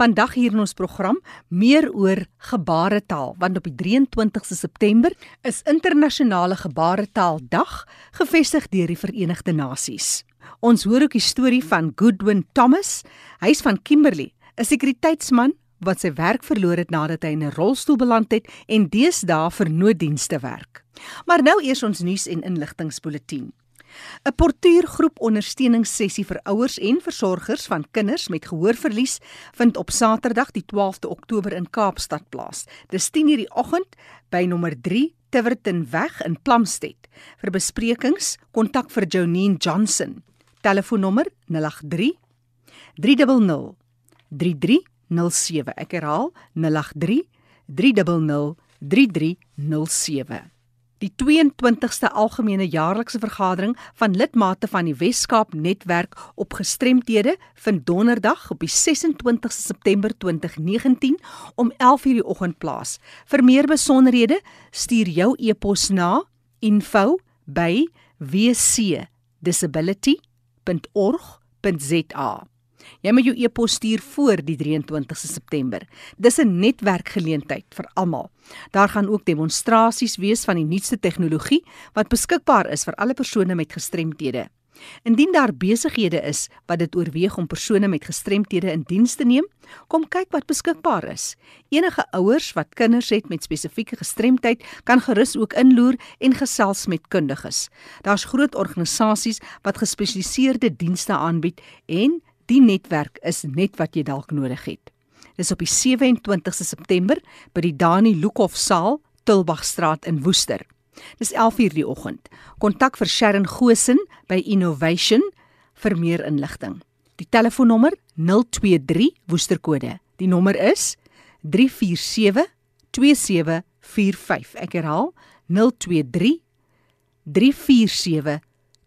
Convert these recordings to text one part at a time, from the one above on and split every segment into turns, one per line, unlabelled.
Vandag hier in ons program meer oor gebaretaal want op die 23ste September is internasionale gebaretaaldag gevestig deur die Verenigde Nasies. Ons hoor ook die storie van Goodwin Thomas. Hy's van Kimberley, 'n sekuriteitsman wat sy werk verloor het nadat hy in 'n rolstoel beland het en deesdae vir nooddienste werk. Maar nou eers ons nuus en inligtingspulsatie. 'n Portuïergroep ondersteuningssessie vir ouers en versorgers van kinders met gehoorverlies vind op Saterdag die 12de Oktober in Kaapstad plaas. Dis 10:00 die oggend by nommer 3 Tivertonweg in Plumstead. Vir besprekings, kontak vir Jonine Johnson. Telefoonnommer 083 300 3307. Ek herhaal 083 300 3307. Die 22ste algemene jaarlikse vergadering van lidmate van die Wes-Kaap Netwerk op Gestremthede vind donderdag op die 26ste September 2019 om 11:00 die oggend plaas. Vir meer besonderhede, stuur jou e-pos na info@wcdisability.org.za. Jy moet jou e-pos stuur voor die 23ste September. Dis 'n netwerkgeleentheid vir almal. Daar gaan ook demonstrasies wees van die nuutste tegnologie wat beskikbaar is vir alle persone met gestremthede. Indien daar besighede is wat dit oorweeg om persone met gestremthede in diens te neem, kom kyk wat beskikbaar is. Enige ouers wat kinders het met spesifieke gestremdheid, kan gerus ook inloer en gesels met kundiges. Daar's groot organisasies wat gespesialiseerde dienste aanbied en Die netwerk is net wat jy dalk nodig het. Dis op die 27ste September by die Dani Lukhof saal, Tulbagstraat in Woester. Dis 11:00 die oggend. Kontak vir Sharon Gosen by Innovation vir meer inligting. Die telefoonnommer 023 Woesterkode. Die nommer is 347 2745. Ek herhaal 023 347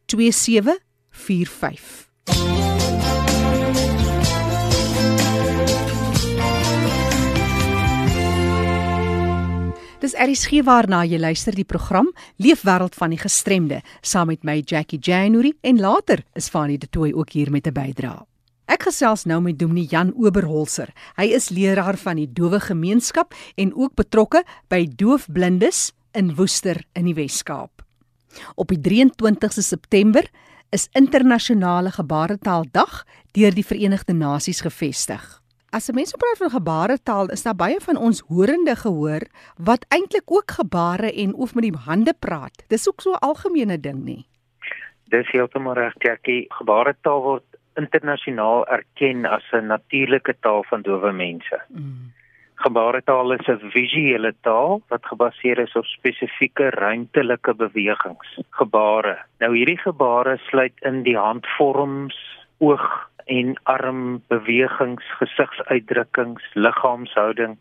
2745. Dis ERG waarna jy luister die program Leefwêreld van die gestremde saam met my Jackie January en later is Fanie de Tooi ook hier met 'n bydrae. Ek gesels nou met Dominee Jan Oberholzer. Hy is leraar van die dowe gemeenskap en ook betrokke by doofblindes in Woester in die Wes-Kaap. Op die 23ste September is internasionale gebaretaaldag deur die Verenigde Nasies gevestig. As 'n mens praat van gebaretaal, is daar baie van ons horende gehoor wat eintlik ook gebare en of met die hande praat. Dis ook so 'n algemene ding nie.
Dis heeltemal reg, Jackie. Gebaretaal word internasionaal erken as 'n natuurlike taal van dowe mense. Mm. Gebaretaal is 'n visuele taal wat gebaseer is op spesifieke ruimtelike bewegings, gebare. Nou hierdie gebare sluit in die handvorms, oog en armbewegings, gesigsuitdrukkings, liggaamshouding.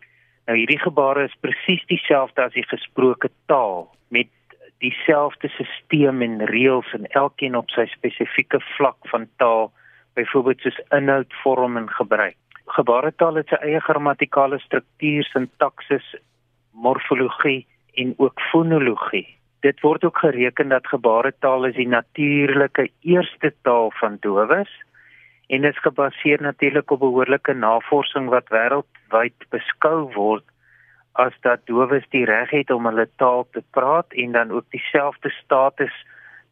Nou hierdie gebare is presies dieselfde as die gesproke taal met dieselfde stelsel en reëls en elkeen op sy spesifieke vlak van taal, byvoorbeeld soos inhoud, vorm en gebruik. Gebaretaal het sy eie grammatikale struktuur, sintaksis, morfologie en ook fonologie. Dit word ook gereken dat gebaretaal is die natuurlike eerste taal van dowes en is gebaseer natuurlik op behoorlike navorsing wat wêreldwyd beskou word as dat dowes die reg het om hulle taal te praat en dan ook dieselfde status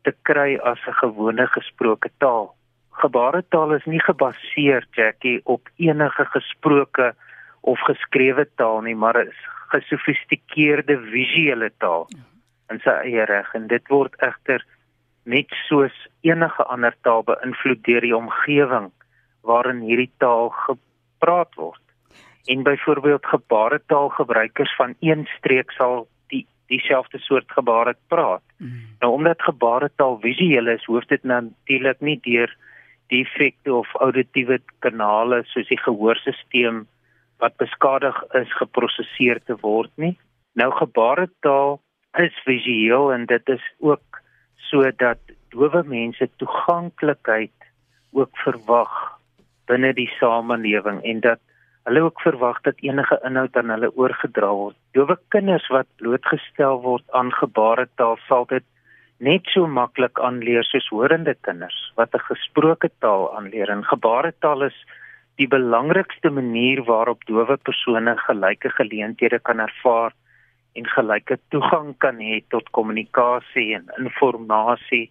te kry as 'n gewone gesproke taal. Gebaretaal is nie gebaseer Jackie op enige gesproke of geskrewe taal nie, maar is gesofistikeerde visuele taal in sy eie reg en dit word egter net soos enige ander taal beïnvloed deur die omgewing waarin hierdie taal gepraat word. En byvoorbeeld gebaretaalgebruikers van een streek sal die dieselfde soort gebare praat. Mm. Nou omdat gebaretaal visueel is, hoef dit natuurlik nie deur defekte of auditiewe kanale soos die gehoorstelsel wat beskadig is geprosesseer te word nie. Nou gebaretaal is visueel en dit is ook sodat dowe mense toeganklikheid ook verwag binne die samelewing en dat hulle ook verwag dat enige inhoud aan hulle oorgedra word. Dowe kinders wat blootgestel word aan gebaretaal sal dit net so maklik aanleer soos horende kinders wat 'n gesproke taal aanleer. En gebaretaal is die belangrikste manier waarop dowe persone gelyke geleenthede kan ervaar en gelyke toegang kan hê tot kommunikasie en inligting,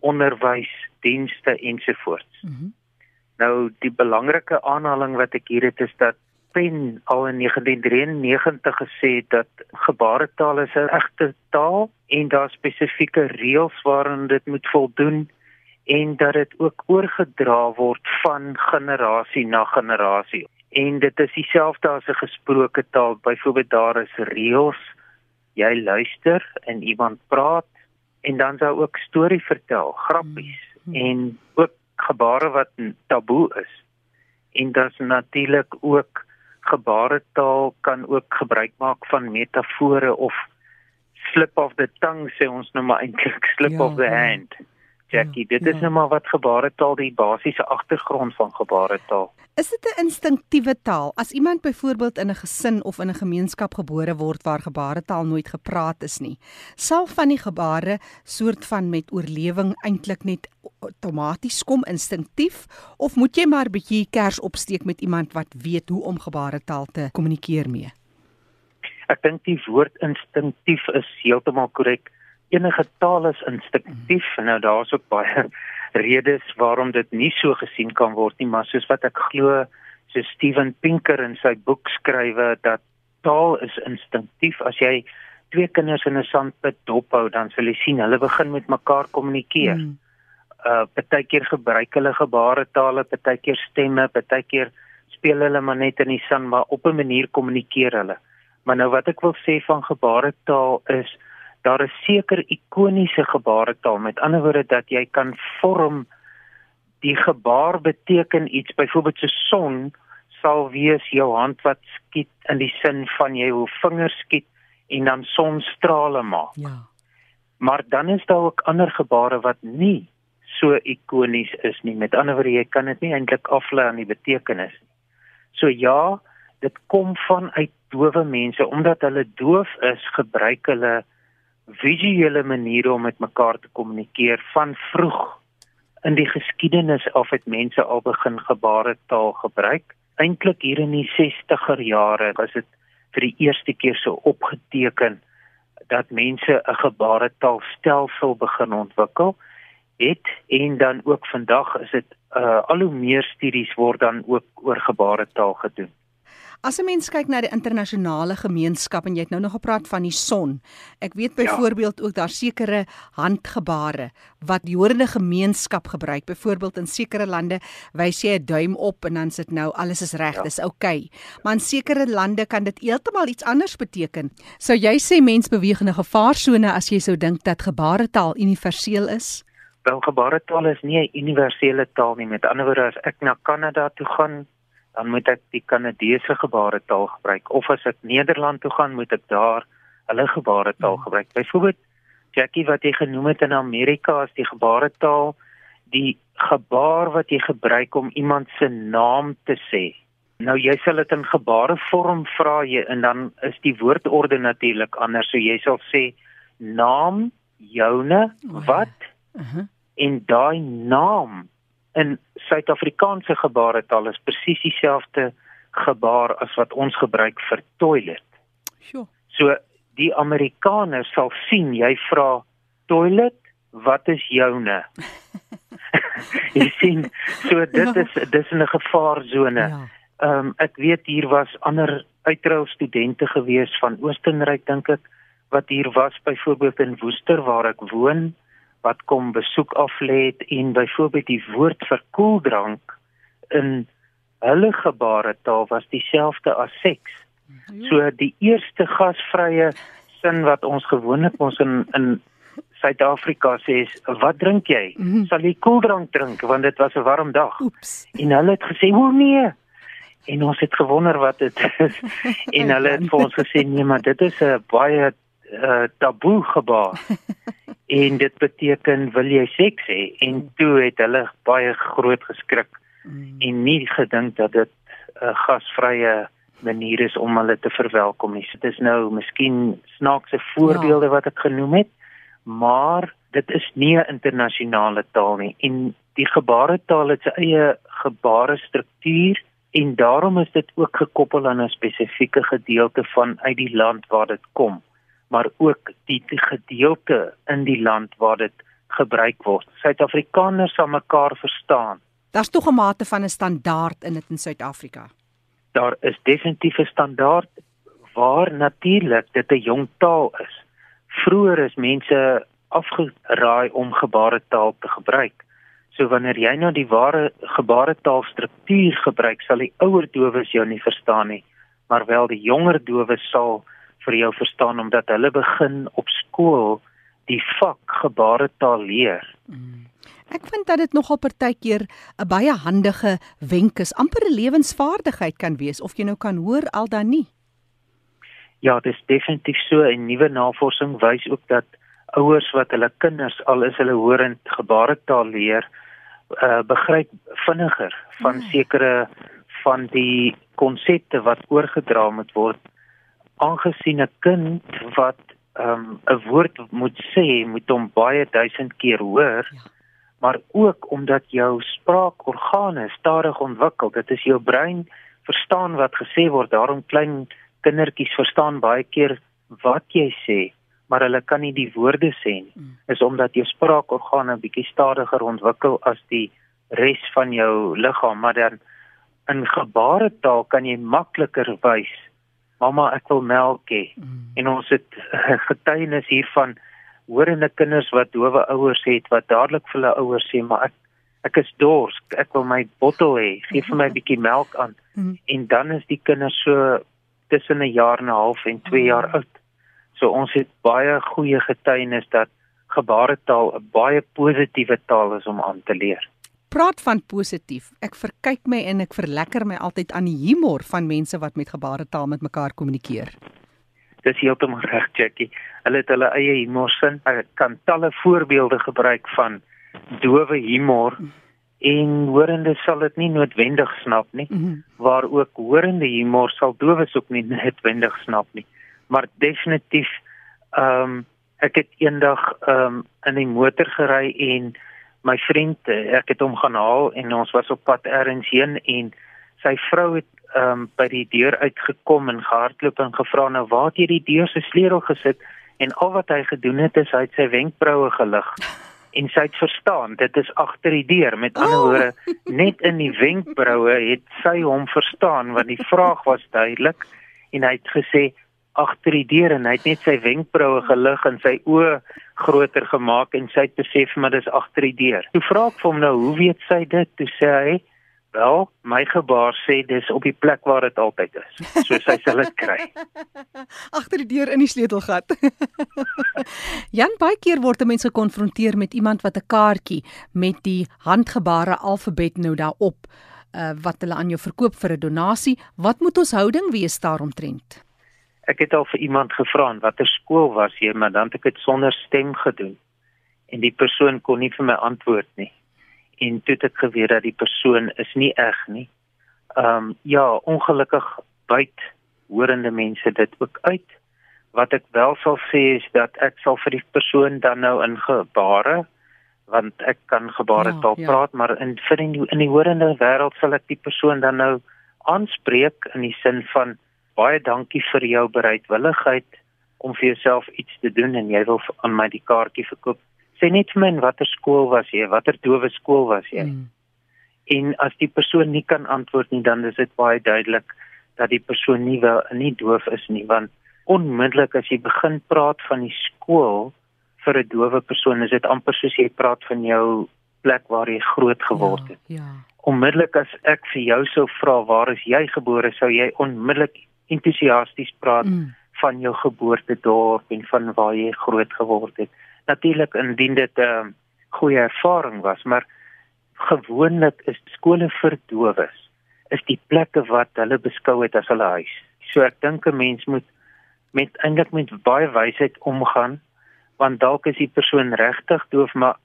onderwys, dienste ensovoorts. Mm -hmm. Nou die belangrike aanhaling wat ek hier het is dat Pen al in 1993 gesê dat gebaretaal is 'n egte taal en daar spesifieke reëls waaraan dit moet voldoen en dat dit ook oorgedra word van generasie na generasie. En dit is dieselfde as 'n gesproke taal. Byvoorbeeld daar is reëls. Jy luister en iemand praat en dan sou ook storie vertel, grappies hmm. en ook gebare wat taboe is. En dit's natuurlik ook gebaretaal kan ook gebruik maak van metafore of slip of the tongue sê ons nou maar eintlik slip ja, of the ja. Jackie, dit ja, is ja. nou maar wat gebaretaal die basiese agtergrond van gebaretaal.
Is dit 'n instinktiewe taal? As iemand byvoorbeeld in 'n gesin of in 'n gemeenskap gebore word waar gebaretaal nooit gepraat is nie, sal van die gebare soort van met oorlewing eintlik net outomaties kom instinktief of moet jy maar bietjie kers opsteek met iemand wat weet hoe om gebaretaal te kommunikeer mee?
Ek dink die woord instinktief is heeltemal korrek. Enige taal is instinktief. Mm. Nou daar's ook baie redes waarom dit nie so gesien kan word nie, maar soos wat ek glo, so Steven Pinker in sy boek skrywe dat taal is instinktief. As jy twee kinders in 'n sandput dophou, dan sal jy sien hulle begin met mekaar kommunikeer. Mm. Uh partykeer gebruik hulle gebaretale, partykeer stemme, partykeer speel hulle maar net in die sand, maar op 'n manier kommunikeer hulle. Maar nou wat ek wil sê van gebaretaal is daar is seker ikoniese gebaretaal. Met ander woorde dat jy kan vorm die gebaar beteken iets. Byvoorbeeld so son sal wees jou hand wat skiet in die sin van jy hoe vingers skiet en dan sonstrale maak. Ja. Maar dan is daar ook ander gebare wat nie so ikonies is nie. Met ander woorde jy kan dit nie eintlik aflei aan die betekenis nie. So ja, dit kom van uit dowe mense omdat hulle doof is, gebruik hulle visuele maniere om met mekaar te kommunikeer van vroeg in die geskiedenis af het mense al begin gebaretaal gebruik. Eintlik hier in die 60er jare was dit vir die eerste keer so opgeteken dat mense 'n gebaretaalstelsel begin ontwikkel het en dan ook vandag is dit uh, al hoe meer studies word dan ook oor gebaretaal gedoen.
As 'n mens kyk na die internasionale gemeenskap en jy het nou nog gepraat van die son. Ek weet ja. byvoorbeeld ja. ook daar sekere handgebare wat die horende gemeenskap gebruik. Byvoorbeeld in sekere lande wys jy 'n duim op en dan sit nou alles is reg, ja. dis oukei. Okay. Maar in sekere lande kan dit heeltemal iets anders beteken. Sou jy sê mens beweeg in 'n gevaarsone as jy sou dink dat gebaretaal universeel is?
Wel gebaretaal is nie 'n universele taal nie. Met ander woorde as ek na Kanada toe gaan dan moet ek die Kanadese gebaretaal gebruik of as ek Nederland toe gaan moet ek daar hulle gebaretaal hmm. gebruik. Byvoorbeeld Jackie wat jy genoem het in Amerika as die gebaretaal die gebaar wat jy gebruik om iemand se naam te sê. Nou jy sal dit in gebarevorm vra jy en dan is die woordorde natuurlik anders. So jy sal sê naam joune wat uh -huh. en daai naam in Suid-Afrikaanse gebaretaal is presies dieselfde gebaar as wat ons gebruik vir toilet. Sjoe. So die Amerikaners sal sien jy vra toilet, wat is joune? jy sien, so dit ja. is dis 'n gevaarsone. Ja. Ehm um, ek weet hier was ander uitrou studente gewees van Oostenryk dink ek wat hier was byvoorbeeld in Woester waar ek woon wat kom besoek af lê en byvoorbeeld die woord vir koeldrank in hulle gebaretaal was dieselfde as seks. Ja. So die eerste gasvrye sin wat ons gewoonlik ons in in Suid-Afrika sê is wat drink jy? Mm -hmm. Sal jy koeldrank drink want dit was 'n warm dag. Oeps. En hulle het gesê, "O nee." En ons het gewonder wat dit is. en hulle het vir ons gesê, "Nee, maar dit is 'n baie uh, taboe gebaar." en dit beteken wil jy seks hê en mm. toe het hulle baie groot geskrik mm. en nie gedink dat dit 'n uh, gasvrye manier is om hulle te verwelkom nie. Dit is nou miskien snaakse voorbeelde ja. wat ek genoem het, maar dit is nie 'n internasionale taal nie en die gebaretaal het sy eie gebare struktuur En daarom is dit ook gekoppel aan 'n spesifieke gedeelte van uit die land waar dit kom, maar ook die, die gedeelte in die land waar dit gebruik word. Suid-Afrikaners sal mekaar verstaan.
Daar's tog 'n mate van 'n standaard in dit in Suid-Afrika.
Daar is definitief 'n standaard waar natuurlik dit 'n jong taal is. Vroeger is mense afgeraai om gebaretaal te gebruik. So wanneer jy nou die ware gebaretaalstruktuur gebruik, sal die ouer dowes jou nie verstaan nie, maar wel die jonger dowes sal vir jou verstaan omdat hulle begin op skool die vak gebaretaal leer. Mm.
Ek vind dat dit nogal partykeer 'n baie handige wenk is, amper 'n lewensvaardigheid kan wees of jy nou kan hoor al dan nie.
Ja, dit is definitief so en nuwe navorsing wys ook dat ouers wat hulle kinders al is hulle horend gebaretaal leer, uh, begryp vinniger van mm. sekere van die konsepte wat oorgedra moet word aangesien 'n kind wat um, 'n woord moet sê moet hom baie duisend keer hoor ja. maar ook omdat jou spraakorgane stadig ontwikkel dit is jou brein verstaan wat gesê word daarom klein kindertjies verstaan baie keer wat jy sê maar hulle kan nie die woorde sê nie mm. is omdat jou spraakorgane bietjie stadiger ontwikkel as die res van jou liggaam maar dan in gebaretaal kan jy makliker wys mamma ek wil melk hê mm. en ons het getuienis hiervan horende kinders wat dowe ouers het wat dadelik vir hulle ouers sê maar ek ek is dors ek wil my bottel hê gee vir my 'n bietjie melk aan mm. en dan is die kinders so tussen 'n jaar en 'n half en 2 jaar mm. oud so ons het baie goeie getuienis dat gebaretaal 'n baie positiewe taal is om aan te leer
praat van positief. Ek verkyk my en ek verlekker my altyd aan die humor van mense wat met gebaretaal met mekaar kommunikeer.
Dis heeltemal reg, Jackie. Hulle het hulle eie humor sin. Ek kan talle voorbeelde gebruik van dowe humor en horende sal dit nie noodwendig snap nie. Mm -hmm. Waar ook horende humor sal dowes ook nie noodwendig snap nie. Maar definitief ehm um, ek het eendag ehm um, in die motor gery en my vriend, eh, ek het hom gaan haal en ons was op pad ergens heen en sy vrou het um, by die deur uitgekom en gehardloop en gevra nou waar het jy die deur se sleutel gesit en al wat hy gedoen het is hy het sy wenkbroue gelig en sy het verstaan dit is agter die deur met ander oh. woorde net in die wenkbroue het sy hom verstaan want die vraag was duidelik en hy het gesê agter die deur en hy het net sy wenkbroue gelig en sy oë groter gemaak en sy het besef maar dis agter die deur. Toe vra ek vir hom nou, hoe weet sy dit? Toe sê hy, "Wel, my gebaar sê dis op die plek waar dit altyd is." So sy sal dit kry.
agter die deur in die sleutelgat. Jan baie keer word mense gekonfronteer met iemand wat 'n kaartjie met die handgebare alfabet nou daarop uh, wat hulle aan jou verkoop vir 'n donasie. Wat moet ons houding wees daaromtrent?
Ek het al vir iemand gevra watter skool was jy, maar dan het ek dit sonder stem gedoen. En die persoon kon nie vir my antwoord nie. En toe het ek geweet dat die persoon is nie eg nie. Ehm um, ja, ongelukkig byt horende mense dit ook uit. Wat ek wel sal sê is dat ek sal vir die persoon dan nou in gebare want ek kan gebare ja, taal ja, ja. praat maar in vir in die, in die horende wêreld sal ek die persoon dan nou aanspreek in die sin van baie dankie vir jou bereidwilligheid om vir jouself iets te doen en jy wil aan my die kaartjie verkoop. Sê net vir my watter skool was jy? Watter dowe skool was jy? Mm. En as die persoon nie kan antwoord nie, dan is dit baie duidelik dat die persoon nie wel nie doof is nie, want onmiddellik as jy begin praat van die skool vir 'n dowe persoon, is dit amper soos jy praat van jou plek waar jy groot geword het. Ja. ja. Onmiddellik as ek vir jou sou vra waar is jy gebore, sou jy onmiddellik entoesiasties praat mm. van jou geboortedorp en van waar jy groot geword het. Natuurlik indien dit 'n uh, goeie ervaring was, maar gewoonlik is skole vir dowes is die plekke wat hulle beskou het as hulle huis. So ek dink 'n mens moet met eintlik met baie wysheid omgaan want dalk is die persoon regtig doof maar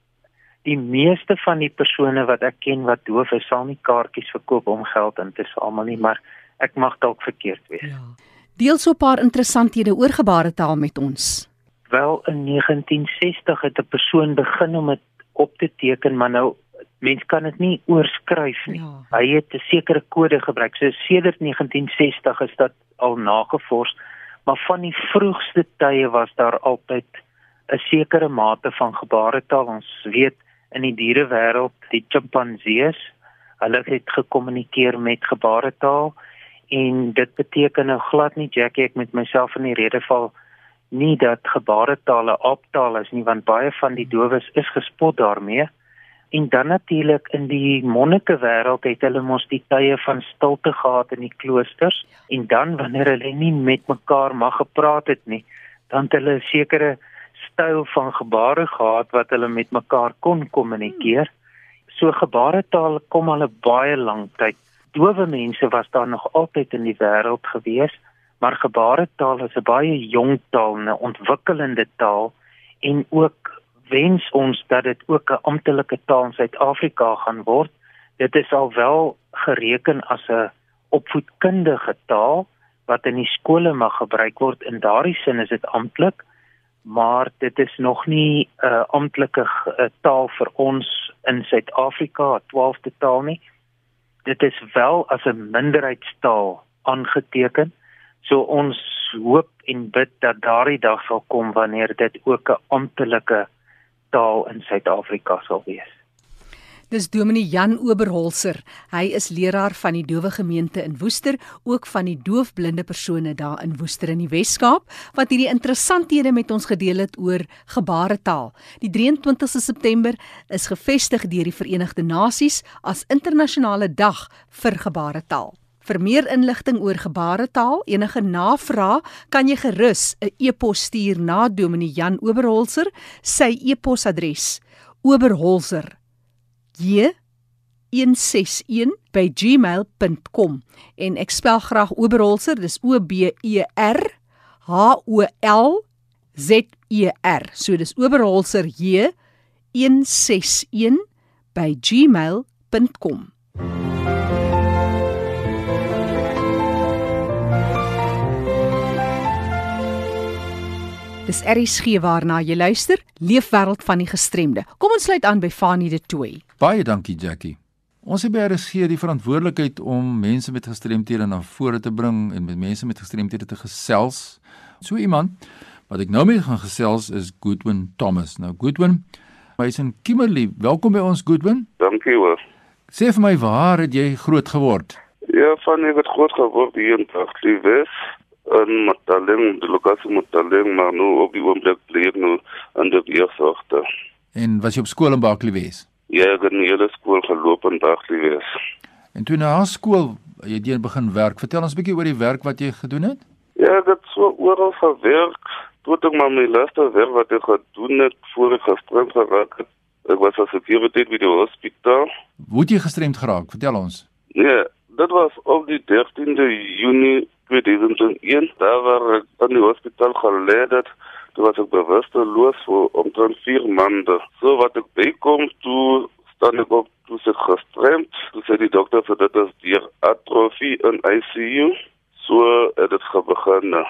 die meeste van die persone wat ek ken wat doof is sal nie kaartjies verkoop om geld in te samel nie maar ek mag dalk verkeerd wees. Ja.
Deel so 'n paar interessanthede oor gebaretaal met ons.
Wel in 1960 het 'n persoon begin om dit op te teken, maar nou mens kan dit nie oorskryf nie. Ja. Hy het 'n sekere kode gebruik. So sedert 1960 is dit al nagevors, maar van die vroegste tye was daar altyd 'n sekere mate van gebaretaal. Ons weet in die dierewêreld, die chimpansees, hulle het gekommunikeer met gebaretaal en dit beteken nou glad nie Jackie ek met myself in die rede val nie dat gebaretaal 'n optaal is nie want baie van die dowes is gespot daarmee. En dan natuurlik in die monnike wêreld het hulle mos die tye van stilte gehad in die kloosters en dan wanneer hulle nie met mekaar mag gepraat het nie, dan het hulle 'n sekere styl van gebare gehad wat hulle met mekaar kon kommunikeer. So gebaretaal kom al 'n baie lank tyd. Dowe mense was daar nog altyd in die wêreld gewees, maar gebaretaal is 'n baie jong taal, 'n ontwikkelende taal en ook wens ons dat dit ook 'n amptelike taal in Suid-Afrika gaan word. Dit is al wel gereken as 'n opvoedkundige taal wat in die skole mag gebruik word. In daardie sin is dit amptelik, maar dit is nog nie 'n uh, amptelike uh, taal vir ons in Suid-Afrika, 'n 12de taal nie. Dit is wel as 'n minderheidstaal aangeteken. So ons hoop en bid dat daardie dag sal kom wanneer dit ook 'n amptelike taal in Suid-Afrika sal wees.
Dis Dominee Jan Oberholzer. Hy is leraar van die Dowe Gemeente in Woester, ook van die doofblinde persone daar in Woester in die Wes-Kaap wat hierdie interessanthede met ons gedeel het oor gebaretaal. Die 23ste September is gevestig deur die Verenigde Nasies as internasionale dag vir gebaretaal. Vir meer inligting oor gebaretaal, enige navrae, kan jy gerus 'n e-pos stuur na Dominee Jan Oberholzer. Sy e-posadres: oberholzer j161@gmail.com en ek spel graag Oberholzer dis O B E R H O L Z E R. So dis Oberholzer j161@gmail.com Dis RSG waarna jy luister, Leefwêreld van die Gestremde. Kom ons sluit aan by Fanie de Tooi.
Baie dankie Jackie. Ons het by RSG die verantwoordelikheid om mense met gestremthede na vore te bring en met mense met gestremthede te gesels. So iemand wat ek nou mee gaan gesels is Goodwin Thomas. Nou Goodwin, hy's in Kimberley. Welkom by ons Goodwin.
Dankie hoor.
Sê vir my waar het jy groot geword?
Ja, van ek het groot geword hier in Tagliwes in Mataleng, die lokasie Mataleng, maar nou op die oomblik bly ek nou in die jeugsorgte.
En was jy op skool in Bakliewees?
Ja, ek het in die hele skool geloop in Bakliewees.
En toe na skool, jy het begin werk. Vertel ons 'n bietjie oor die werk wat jy gedoen het.
Ja, ek het so oral gewerk. Toe ek maar my laaste werk wat ek gedoen het voor ek gestremd geraak het. Ek was as sekuriteit by die hospitaal.
Hoe het jy gestremd geraak? Vertel ons.
Ja, dit was op die 13de Junie 2001 daar waar ek in die hospitaal gelê het toe was ek bewusteloos vir omtrent 4 maande. So wat ek bykom toe staan ek op toe se gestremd. Toe sê die dokter vir dit is die atrofie in ICU so het dit begin
nou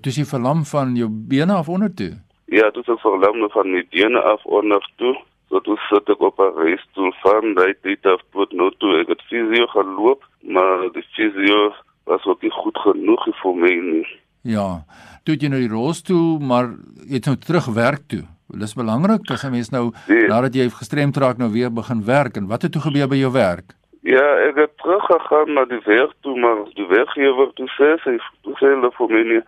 toe jy verlam van jou bene af onder toe?
Ja toe se verlam van my bene af onder toe. So toe sit ek op 'n reistool van daai tyd af tot nou toe. Ek het fisio geloop maar die fisio was ook nie goed genoeg vir my nie.
Ja. Toe jy nou die rolstoel, maar jy het nou terug werk toe. Dit is belangrik as 'n mens nou nee. nadat jy gestremd raak nou weer begin werk en wat het toe gebeur by jou werk?
Ja, ek het terug gegaan na die werk toe, maar die werkgewer toe sê sy sê hulle vir my nie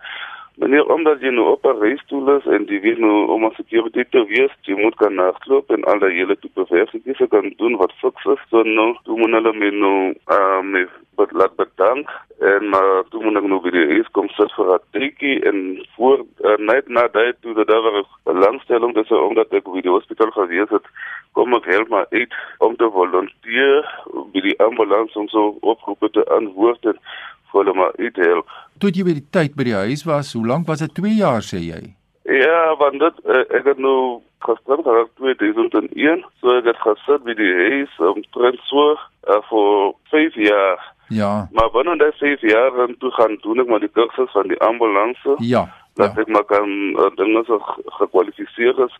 Meneer, omdat jy nou op 'n reistool is en jy weet nou om as security te wees, jy moet kan nagloop en al die hele tipe werk kan doen wat fiks is. So nou, toe moet hulle my nou uh, met laat bedank en maar toe moet ek nou weer eens kom sit vir 'n tikkie en voor uh, net na dit toe dat daar 'n belangstelling is omdat ek by die hospitaal gewees het, kom ek help maar uit om te volunteer by die ambulans om so oproepe te antwoord en hulle maar uithelp.
Toe jy by die tyd by die huis was, hoe lank was dit? 2 jaar sê jy?
Ja, want dit uh, ek het nou gestrem geraak 2001, so ek het gesit by die huis om trend so uh, vir 5 jaar.
Ja.
Maar wanneer daai 5 jaar dan toe gaan doen ek maar die kursus van die ambulanse.
Ja.
Dat
ja.
ek maar kan uh, dinge so gekwalifiseer is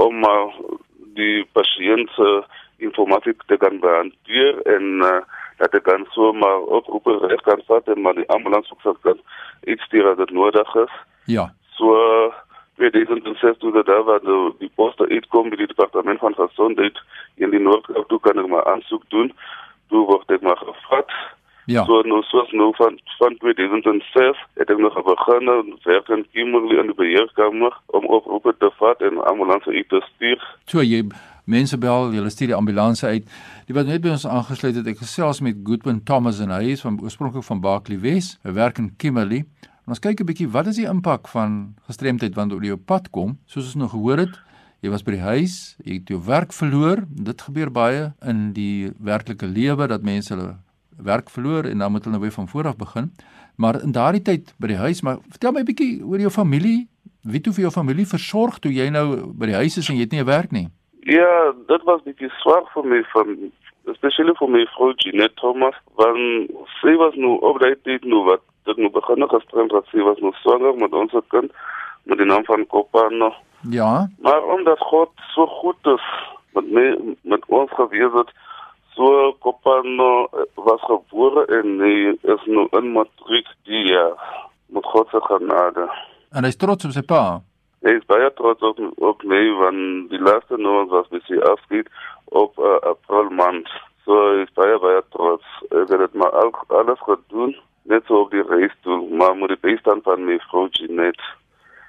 om maar uh, die pasiënte inligting te kan behanteer en uh, dat ek kan so maar oproepe reg kan vat en maar die ambulans ook kan iets stuur as dit nodig is.
Ja.
So vir die intensive toe dat daar die, die poste uitkom by die departement van gesondheid in die Noord-Kaap toe kan ek maar aansoek doen. Toe word dit maar gevat.
Ja.
So nou soos nou van van 2006 het ek nog begin werk in Kimberley in die beheerkamer om oproepe te vat en ambulanse uit te stuur.
So jy mense bel, jy stuur die ambulanse uit. Die wat net by ons aangesluit het, ek gesels met Goodwin Thomas en hy is van oorspronklik van Barkley Wes. Hy werk in Kimberley. En ons kyk 'n bietjie wat is die impak van gestremdheid wanneer op pad kom? Soos ons nou gehoor het, jy was by die huis, jy het jou werk verloor. Dit gebeur baie in die werklike lewe dat mense hulle werk verloor en dan moet hulle nou weer van voor af begin. Maar in daardie tyd by die huis, maar vertel my 'n bietjie oor jou familie. Wie toe vir jou familie versorg toe jy nou by die huis is en jy het nie 'n werk nie?
Ja, dit was bietjie swaar vir my van especially vir my vrou Jeanette Thomas, want sy was nou op daai tyd nou wat dit nou begin nog gestrem dat sy was nou swanger met ons kind met die naam van Kopano.
Ja.
Maar omdat God so goed is met my met ons gewees het, So Kopano eh, was gebore en hy is nou in matriek die jaar met God se genade.
En hy is trots op sy pa.
Hy is baie trots op op my want die laaste nou was met sy afskeid op uh, April maand. So is baie baie trots. Hy het dit maar al, alles gedoen net so op die reis toe, maar met die bystand van my vrou Jeanette.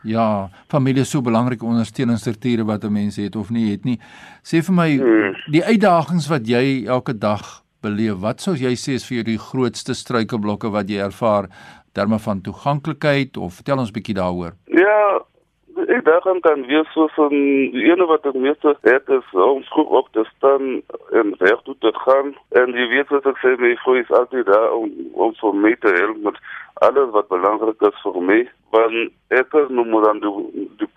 Ja, familie is so belangrike ondersteuningsstrukture wat 'n mens het of nie het nie. Sê vir my hmm. die uitdagings wat jy elke dag beleef, wat sou jy sê is vir jou die grootste struikelblokke wat jy ervaar terme van toeganklikheid of vertel ons bietjie daaroor?
Ja, ek dink dan weer so van die ene wat ek meeste het is om vroeg op te staan en weg toe te gaan. En jy weet wat ek sê my vrou is altyd daar om om vir my te help met alles wat belangrik is vir my. Want ek is nou moet dan die die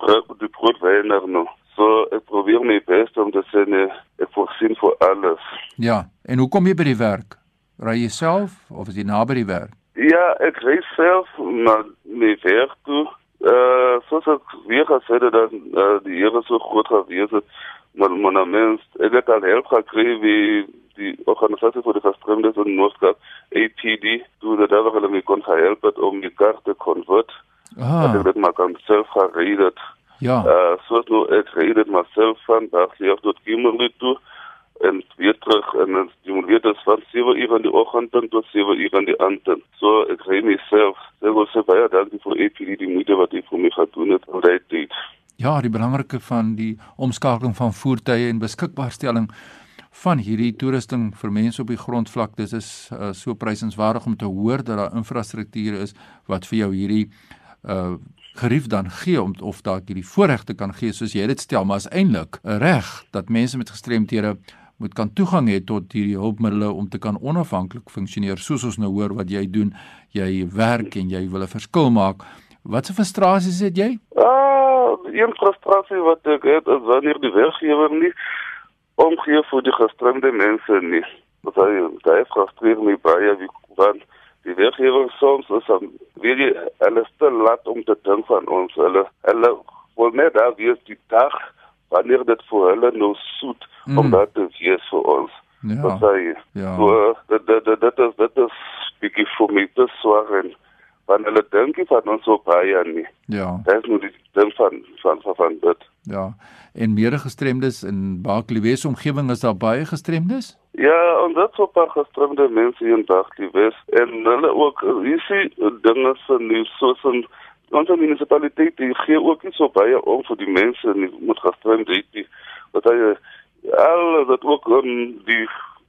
die brood weiner nou. So ek probeer my bes om te sê nee ek voorsien vir alles.
Ja en hoe kom jy by die werk? Ry jy self of is jy naby die werk?
Ja ek ry self na my werk toe uh soos ek weer gesê het dat uh, die Here so groot gewees het maar maar mens ek het al help gekry wie die organisasie vir die gestremdes in Noordkaap APD toe dat hulle hulle my kon help het om die kaarte te konvert. Ah. Dat ek maar kan self gereed.
Ja.
Uh soos nou ek gereed myself van daar hier tot Kimberley toe en weer terug en jy moet weet dit van 7 uur in die oggend tot 7 uur in die aand. So ek ry myself. Ek wil sê baie dankie vir APD die moeite wat jy vir my gedoen het dit te doen.
Ja, die belangrike van die omskakeling van voertuie en beskikbaarstelling van hierdie toerusting vir mense op die grondvlak dis is uh, so prysenswaardig om te hoor dat daar infrastruktuur is wat vir jou hierdie uh gerief dan gee om of dalk hierdie voorregte kan gee soos jy dit stel maar is eintlik reg dat mense met gestremthede moet kan toegang hê tot hierdie hulpmiddels om te kan onafhanklik funksioneer soos ons nou hoor wat jy doen jy werk en jy wil 'n verskil maak wat se frustrasies het jy?
Ah, een frustrasie wat ek het is wanneer die werkgewer nie omgee vir die gestremde mense nie. Wat hy daai frustreer my baie wie want die werkgewer soms is om weet jy hulle stel laat om te dink van ons hulle hulle wil net daar wees die dag wanneer dit vir hulle nou soet mm. om dat te wees vir ons. Ja. Wat sê jy? Ja. So dit dit dit dit is dit is bietjie vir my te swaar en want hulle dink nie van ons so baie nie.
Ja.
Dit is nou die ding van van van, van dit.
Ja. En meer gestremdes in Baakliewes omgewing is daar baie gestremdes?
Ja, en dit so paar gestremde mense in Baakliewes en hulle ook jy sien dinge se nuus soos in ons munisipaliteit gee ook nie so baie om vir die mense met gestremdheid nie. Wat hy al dat ook um, die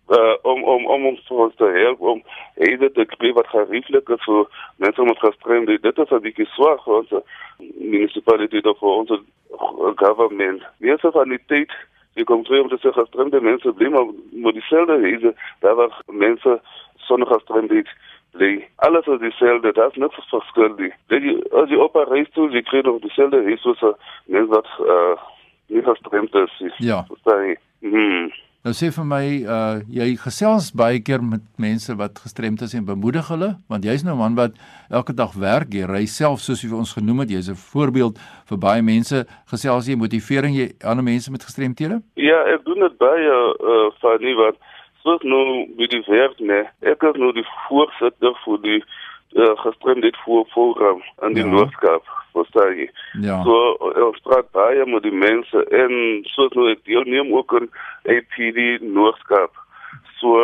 uh, om om om ons ons te help om hierdie te kry wat gerieflik is vir mense met gestremdheid. Dit is 'n bietjie swaar vir ons munisipaliteit of vir ons government. Mense van die tyd die om te sê gestremde mense bly maar met dieselfde hierdie daar was mense sonder gestremdheid bly. Alles is dieselfde, daar's niks verskil nie. Dit as jy op 'n reis toe, jy kry nog dieselfde hê soos mense wat uh nie gestremd is.
Ja.
Sorry. Hmm.
Nou sê vir my uh jy gesels baie keer met mense wat gestremd is en bemoedig hulle want jy's nou 'n man wat elke dag werk jy ry self soos jy vir ons genoem het jy's 'n voorbeeld vir baie mense gesels jy motivering jy ander mense met gestremthede
Ja ek doen dit baie uh van nie wat soos nou by die werk nee ek is nou die voorsitter vir die uh, gestremdheid voor program in die ja. Noordkaap verstaan jy. Ja. So ons praat baie met die mense en soos nou ek deelneem ook aan APD Noordkaap. So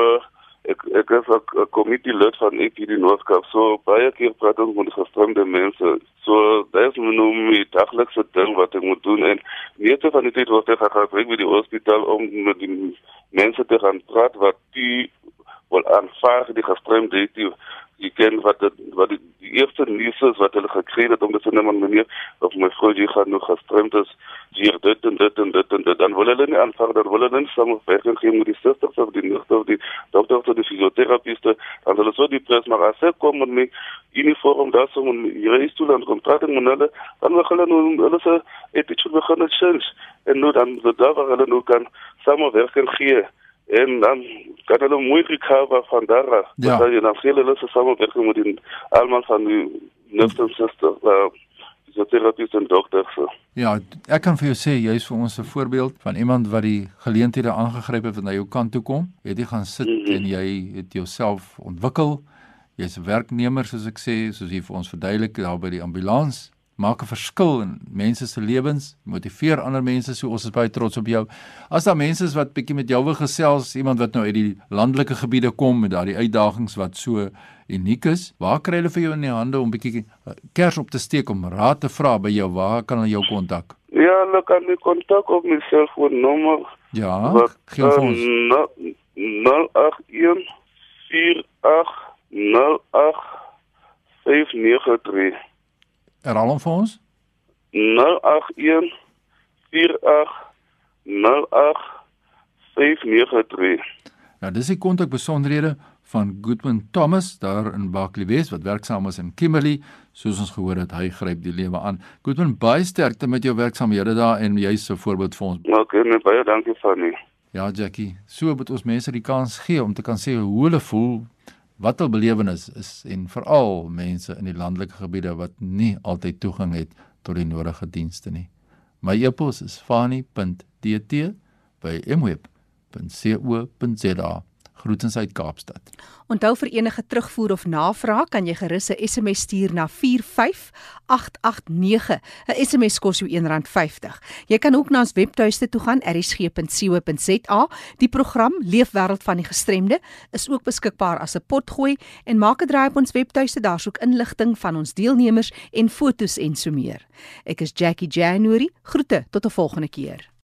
ek ek is 'n komitee lid van APD Noordkaap. So baie keer praat ons met gestremde mense. So dis nou my daglikse ding wat ek moet doen en meeste van die tyd word ek gaan werk by die hospitaal om met die mense te gaan praat wat die wel aanvaar die gestremdheid die jy ken wat dit wat die, die eerste nuus is wat hulle gekry het om dit neem aan meneer of my vrou jy gaan nog gestremd is hier dit en dit en dit en dit. Dan wil hulle nie aanvaar dan wil hulle nie samewerking gee met die susters of die nurse of die dokter of die fisioterapiste dan hulle so die pres maar as ek kom met my uniform daar so met hier is toe dan kontrak met hulle dan wil hulle nou hulle het schon begin het sins en nou dan daar waar hulle nou kan samewerking gee en dan kan hulle mooi recover van daar af. Ja. Dat jy dan veel hulle se samewerking met die almal van die nurse sister, uh fisioterapist en dokter so.
Ja, ek kan vir jou sê jy's vir ons 'n voorbeeld van iemand wat die geleenthede aangegryp het wat na jou kant toe kom. Jy het jy gaan sit mm -hmm. en jy het jouself ontwikkel. Jy's 'n werknemer soos ek sê, soos jy vir ons verduidelik daar by die ambulans maak 'n verskil in mense se lewens, motiveer ander mense so ons is baie trots op jou. As daar mense is wat bietjie met jou wil gesels, iemand wat nou uit die landelike gebiede kom met daardie uitdagings wat so uniek is, waar kry hulle vir jou in die hande om bietjie eh, kers op te steek om raad te vra by jou? Waar kan hulle jou kontak?
Ja, hulle kan my kontak op my selfoonnommer.
Ja, wat, gee vir ons.
081 48 08 593
Herhaal hom vir ons.
081 48 08 593.
Nou dis die kontak besonderhede van Goodwin Thomas daar in Barkley West wat werksaam is in Kimberley soos ons gehoor het hy gryp die lewe aan. Goodwin baie sterkte met jou werksamehede daar en jy's 'n voorbeeld vir ons.
Okay, nee, baie dankie vir nie.
Ja Jackie, so moet ons mense die kans gee om te kan sê hoe hulle voel wat hul belewenis is en veral mense in die landelike gebiede wat nie altyd toegang het tot die nodige dienste nie. My e-pos is fani.dt@mweb.co.za. Groetens uit Kaapstad.
Onthou vir enige terugvoer of navraag kan jy gerus 'n SMS stuur na 45889. 'n SMS kos jou R1.50. Jy kan ook na ons webtuiste toe gaan erisg.co.za. Die program Leefwêreld van die Gestremde is ook beskikbaar as 'n potgooi en maak 'n draai op ons webtuiste, daar's ook inligting van ons deelnemers en fotos en so meer. Ek is Jackie January. Groete tot 'n volgende keer.